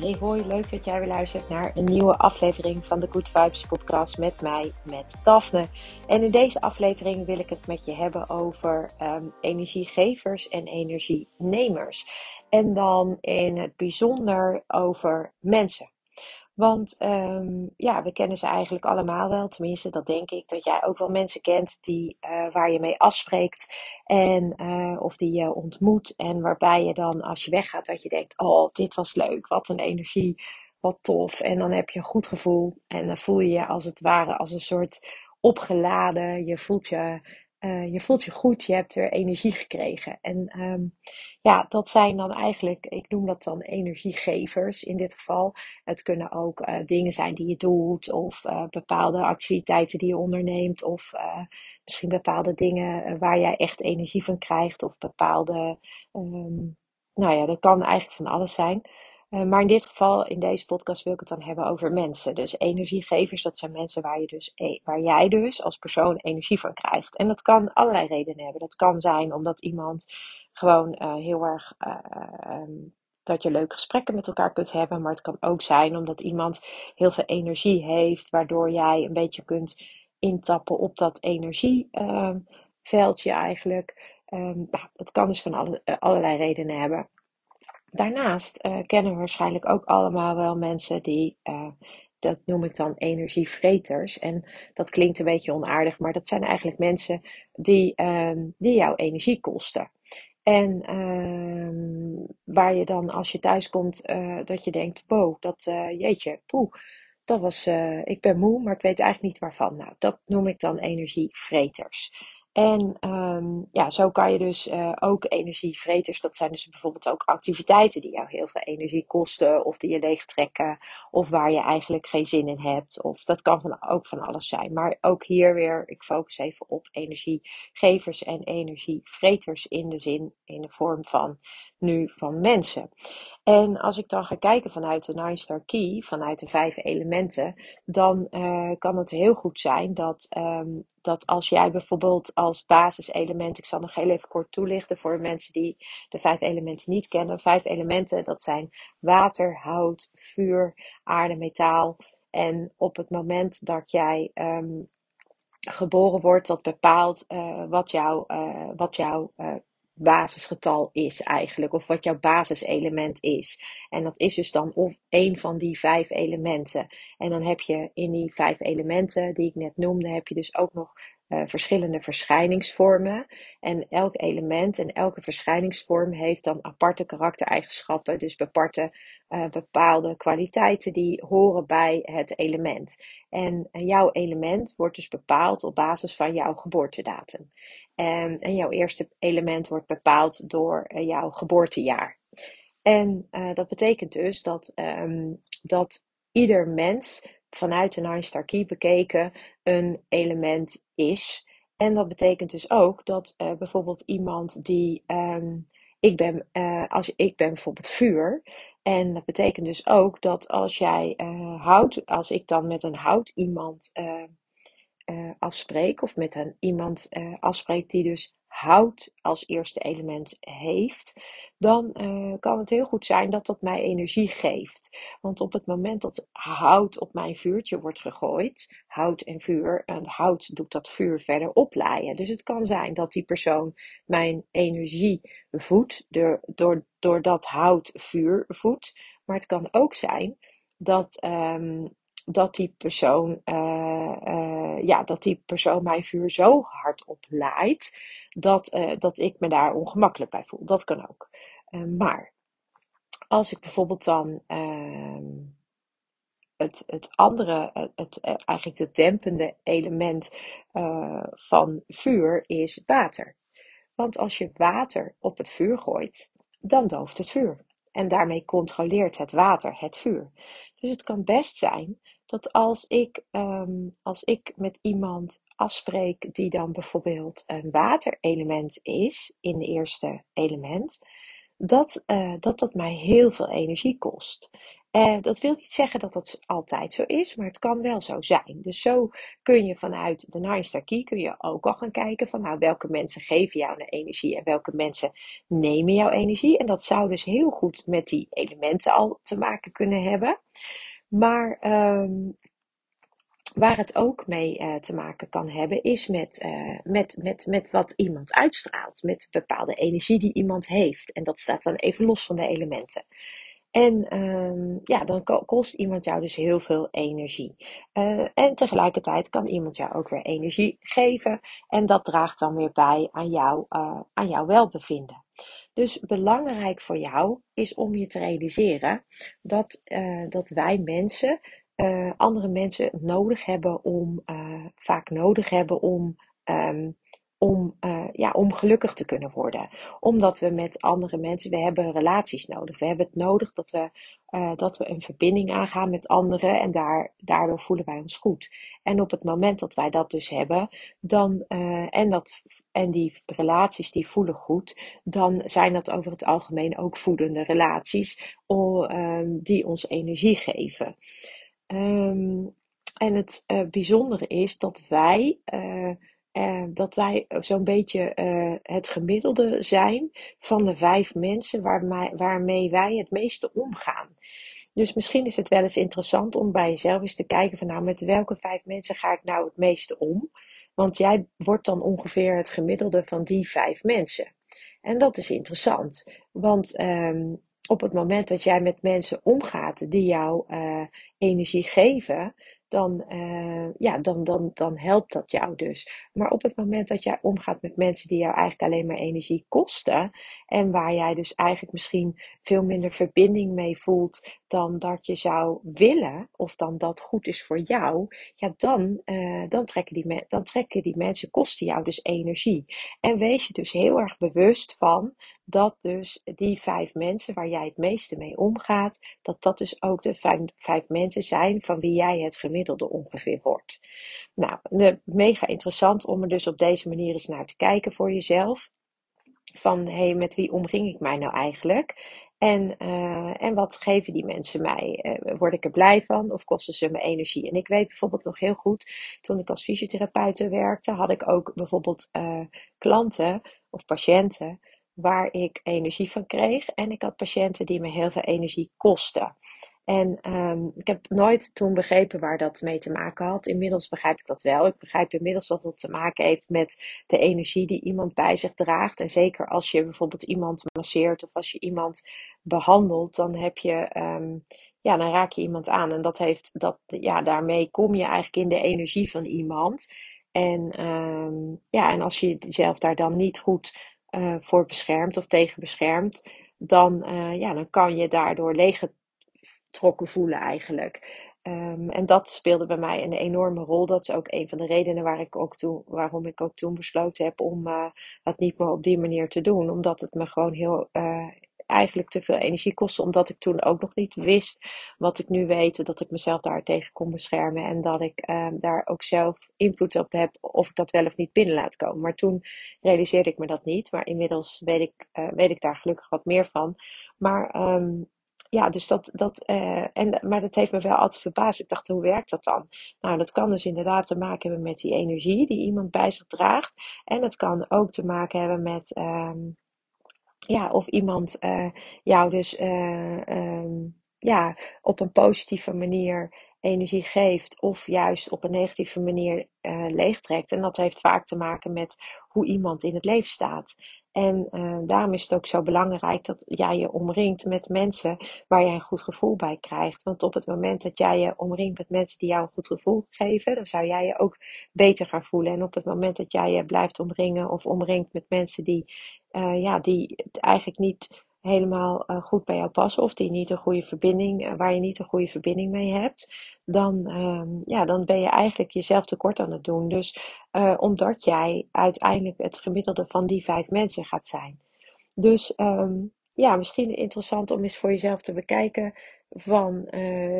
Hey hoi, leuk dat jij weer luistert naar een nieuwe aflevering van de Good Vibes podcast met mij, met Daphne. En in deze aflevering wil ik het met je hebben over ehm, energiegevers en energienemers. En dan in het bijzonder over mensen. Want um, ja, we kennen ze eigenlijk allemaal wel. Tenminste, dat denk ik. Dat jij ook wel mensen kent die, uh, waar je mee afspreekt. En, uh, of die je ontmoet. En waarbij je dan als je weggaat, dat je denkt: Oh, dit was leuk. Wat een energie. Wat tof. En dan heb je een goed gevoel. En dan voel je je als het ware als een soort opgeladen. Je voelt je uh, je voelt je goed, je hebt weer energie gekregen. En um, ja, dat zijn dan eigenlijk, ik noem dat dan energiegevers in dit geval. Het kunnen ook uh, dingen zijn die je doet, of uh, bepaalde activiteiten die je onderneemt, of misschien bepaalde dingen waar jij echt energie van krijgt, of bepaalde, um, nou ja, dat kan eigenlijk van alles zijn. Uh, maar in dit geval, in deze podcast, wil ik het dan hebben over mensen. Dus energiegevers, dat zijn mensen waar, je dus, e, waar jij dus als persoon energie van krijgt. En dat kan allerlei redenen hebben. Dat kan zijn omdat iemand gewoon uh, heel erg. Uh, um, dat je leuke gesprekken met elkaar kunt hebben. Maar het kan ook zijn omdat iemand heel veel energie heeft, waardoor jij een beetje kunt intappen op dat energieveldje eigenlijk. Um, nou, dat kan dus van alle, allerlei redenen hebben. Daarnaast uh, kennen we waarschijnlijk ook allemaal wel mensen die, uh, dat noem ik dan energievreters. En dat klinkt een beetje onaardig, maar dat zijn eigenlijk mensen die, uh, die jouw energie kosten. En ehm, waar je dan als je thuis komt, uh, dat je denkt, wow, dat jeetje, poeh, dat was, ik ben moe, maar ik weet eigenlijk niet waarvan. Nou, dat noem ik dan energievreters. En ja, zo kan je dus uh, ook energievreters, dat zijn dus bijvoorbeeld ook activiteiten die jou heel veel energie kosten, of die je leegtrekken, of waar je eigenlijk geen zin in hebt. Of dat kan van, ook van alles zijn. Maar ook hier weer, ik focus even op energiegevers en energievreters in de zin, in de vorm van nu van mensen. En als ik dan ga kijken vanuit de Nine Star Key, vanuit de vijf elementen, dan uh, kan het heel goed zijn dat, um, dat als jij bijvoorbeeld als basiselement, ik zal nog heel even kort toelichten voor mensen die de vijf elementen niet kennen. Vijf elementen, dat zijn water, hout, vuur, aarde, metaal. En op het moment dat jij um, geboren wordt, dat bepaalt uh, wat jouw uh, wat jou, uh, basisgetal is eigenlijk, of wat jouw basiselement is. En dat is dus dan of een van die vijf elementen. En dan heb je in die vijf elementen die ik net noemde, heb je dus ook nog uh, verschillende verschijningsvormen. En elk element en elke verschijningsvorm heeft dan aparte karaktereigenschappen, dus aparte uh, bepaalde kwaliteiten die horen bij het element. En, jouw element wordt dus bepaald op basis van jouw geboortedatum. En, en jouw eerste element wordt bepaald door uh, jouw geboortejaar. En dat betekent dus dat, um, dat ieder mens vanuit een Key bekeken een element is. En dat betekent dus ook dat uh, bijvoorbeeld iemand die. Um, ik ben, uh, als ik ben bijvoorbeeld vuur. En dat betekent dus ook dat als jij uh, hout, als ik dan met een hout iemand uh, afspreek, of met een iemand uh, die dus hout als eerste element heeft, dan uh, kan het heel goed zijn dat dat mij energie geeft. Want op het moment dat hout op mijn vuurtje wordt gegooid, hout en vuur, en hout doet dat vuur verder oplaaien. Dus het kan zijn dat die persoon mijn energie voedt, door, door, doordat hout vuur voedt. Maar het kan ook zijn dat, um, dat die persoon. Ja, dat die persoon mijn vuur zo hard oplaait dat, uh, dat ik me daar ongemakkelijk bij voel. Dat kan ook. Uh, maar als ik bijvoorbeeld dan uh, het, het andere, het, eigenlijk het dempende element van vuur is water. Want als je water op het vuur gooit, dan dooft het vuur. En daarmee controleert het water het vuur. Dus het kan best zijn dat als ik, ehm, als ik met iemand afspreek die dan bijvoorbeeld een waterelement is in het eerste element, dat, uh, dat dat mij heel veel energie kost. Uh, dat wil niet zeggen dat dat altijd zo is, maar het kan wel zo zijn. Dus zo kun je vanuit de Nine kun je ook al gaan kijken van nou, welke mensen geven jou energie en welke mensen nemen jouw energie. En dat zou dus heel goed met die elementen al te maken kunnen hebben. Maar um, waar het ook mee uh, te maken kan hebben, is met, uh, met, met, met wat iemand uitstraalt. Met bepaalde energie die iemand heeft. En dat staat dan even los van de elementen. En um, ja, dan kost iemand jou dus heel veel energie. Uh, en tegelijkertijd kan iemand jou ook weer energie geven. En dat draagt dan weer bij aan, jou, aan jouw welbevinden. Dus belangrijk voor jou is om je te realiseren dat, uh, dat wij mensen uh, andere mensen nodig hebben om, uh, vaak nodig hebben om, um, om, ja, om gelukkig te kunnen worden. Omdat we met andere mensen, we hebben relaties nodig. We hebben het nodig dat we, dat we een verbinding aangaan met anderen en daar, daardoor voelen wij ons goed. En op het moment dat wij dat dus hebben, dan, en, dat, en die relaties die voelen goed, dan zijn dat over het algemeen ook voedende relaties uh, die ons energie geven. Um, en het uh, bijzondere is dat wij, uh, dat wij zo'n beetje het gemiddelde zijn van de vijf mensen waarmee, waarmee wij het meeste omgaan. Dus misschien is het wel eens interessant om bij jezelf eens te kijken van nou met welke vijf mensen ga ik nou het meeste om? Want jij wordt dan ongeveer het gemiddelde van die vijf mensen. En dat is interessant, want um, op het moment dat jij met mensen omgaat die jou energie geven, dan, uh, ja, dan, dan, dan helpt dat jou dus. Maar op het moment dat jij omgaat met mensen die jou eigenlijk alleen maar energie kosten en waar jij dus eigenlijk misschien veel minder verbinding mee voelt dan dat je zou willen, of dan dat goed is voor jou, ja, dan, uh, dan, trekken die dan trekken die mensen, kosten jou dus energie. En wees je dus heel erg bewust van dat dus die vijf mensen waar jij het meeste mee omgaat, dat dat dus ook de vijf, vijf mensen zijn van wie jij het gemiddelde ongeveer wordt. Nou, mega interessant om er dus op deze manier eens naar te kijken voor jezelf. Van hé, hey, met wie omring ik mij nou eigenlijk? En, uh, en wat geven die mensen mij? Uh, word ik er blij van of kosten ze me energie? En ik weet bijvoorbeeld nog heel goed, toen ik als fysiotherapeut werkte, had ik ook bijvoorbeeld uh, klanten of patiënten waar ik energie van kreeg. En ik had patiënten die me heel veel energie kosten. En um, ik heb nooit toen begrepen waar dat mee te maken had. Inmiddels begrijp ik dat wel. Ik begrijp inmiddels dat het te maken heeft met de energie die iemand bij zich draagt. En zeker als je bijvoorbeeld iemand masseert of als je iemand behandelt, dan heb je. Um, ja, dan raak je iemand aan. En dat heeft, dat, ja, daarmee kom je eigenlijk in de energie van iemand. En, um, ja, en als je jezelf daar dan niet goed uh, voor beschermt of tegen beschermt, dan, uh, ja, dan kan je daardoor leeggetrokken voelen eigenlijk. Um, en dat speelde bij mij een enorme rol. Dat is ook een van de redenen waar ik ook toen, waarom ik ook toen besloten heb om uh, het niet meer op die manier te doen. Omdat het me gewoon heel, eigenlijk te veel energie kostte. Omdat ik toen ook nog niet wist wat ik nu weet. Dat ik mezelf daar tegen kon beschermen. En dat ik um, daar ook zelf invloed op heb of ik dat wel of niet binnen laat komen. Maar toen realiseerde ik me dat niet. Maar inmiddels weet ik, uh, weet ik daar gelukkig wat meer van. Maar um, ja, dus dat, dat uh, en, maar dat heeft me wel altijd verbaasd. Ik dacht, hoe werkt dat dan? Nou, dat kan dus inderdaad te maken hebben met die energie die iemand bij zich draagt. En het kan ook te maken hebben met, um, ja, of iemand uh, jou dus uh, um, ja, op een positieve manier energie geeft, of juist op een negatieve manier uh, leegtrekt. En dat heeft vaak te maken met hoe iemand in het leven staat. En daarom is het ook zo belangrijk dat jij je omringt met mensen waar jij een goed gevoel bij krijgt. Want op het moment dat jij je omringt met mensen die jou een goed gevoel geven, dan zou jij je ook beter gaan voelen. En op het moment dat jij je blijft omringen of omringt met mensen die, uh, ja, die eigenlijk niet helemaal goed bij jou passen of die niet een goede verbinding, waar je niet een goede verbinding mee hebt, dan, ehm, ja, dan ben je eigenlijk jezelf tekort aan het doen. Dus omdat jij uiteindelijk het gemiddelde van die vijf mensen gaat zijn. Dus ehm, ja, misschien interessant om eens voor jezelf te bekijken van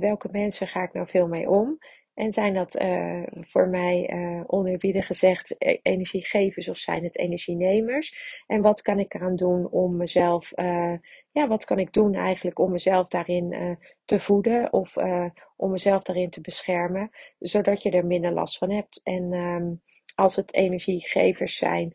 welke mensen ga ik nou veel mee om. En zijn dat uh, voor mij uh, gezegd e-, energiegevers of zijn het energienemers? En wat kan ik eraan doen om mezelf, uh, ja, wat kan ik doen eigenlijk om mezelf daarin te voeden of om mezelf daarin te beschermen, zodat je er minder last van hebt. En um, als het energiegevers zijn,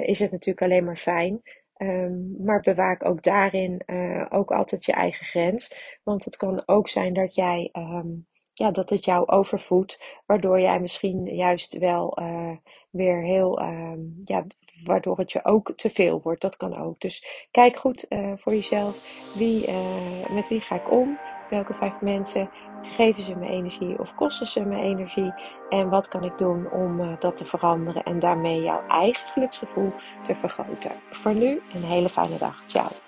is het natuurlijk alleen maar fijn. Um, maar bewaak ook daarin ook altijd je eigen grens. Want het kan ook zijn dat jij. Um, ja, dat het jou overvoedt, waardoor jij misschien juist wel uh, weer heel, uh, ja, waardoor het je ook te veel wordt. Dat kan ook. Dus kijk goed uh, voor jezelf, wie, uh, met wie ga ik om? Welke vijf mensen geven ze me energie of kosten ze me energie? En wat kan ik doen om dat te veranderen en daarmee jouw eigen geluksgevoel te vergroten? Voor nu een hele fijne dag. Ciao.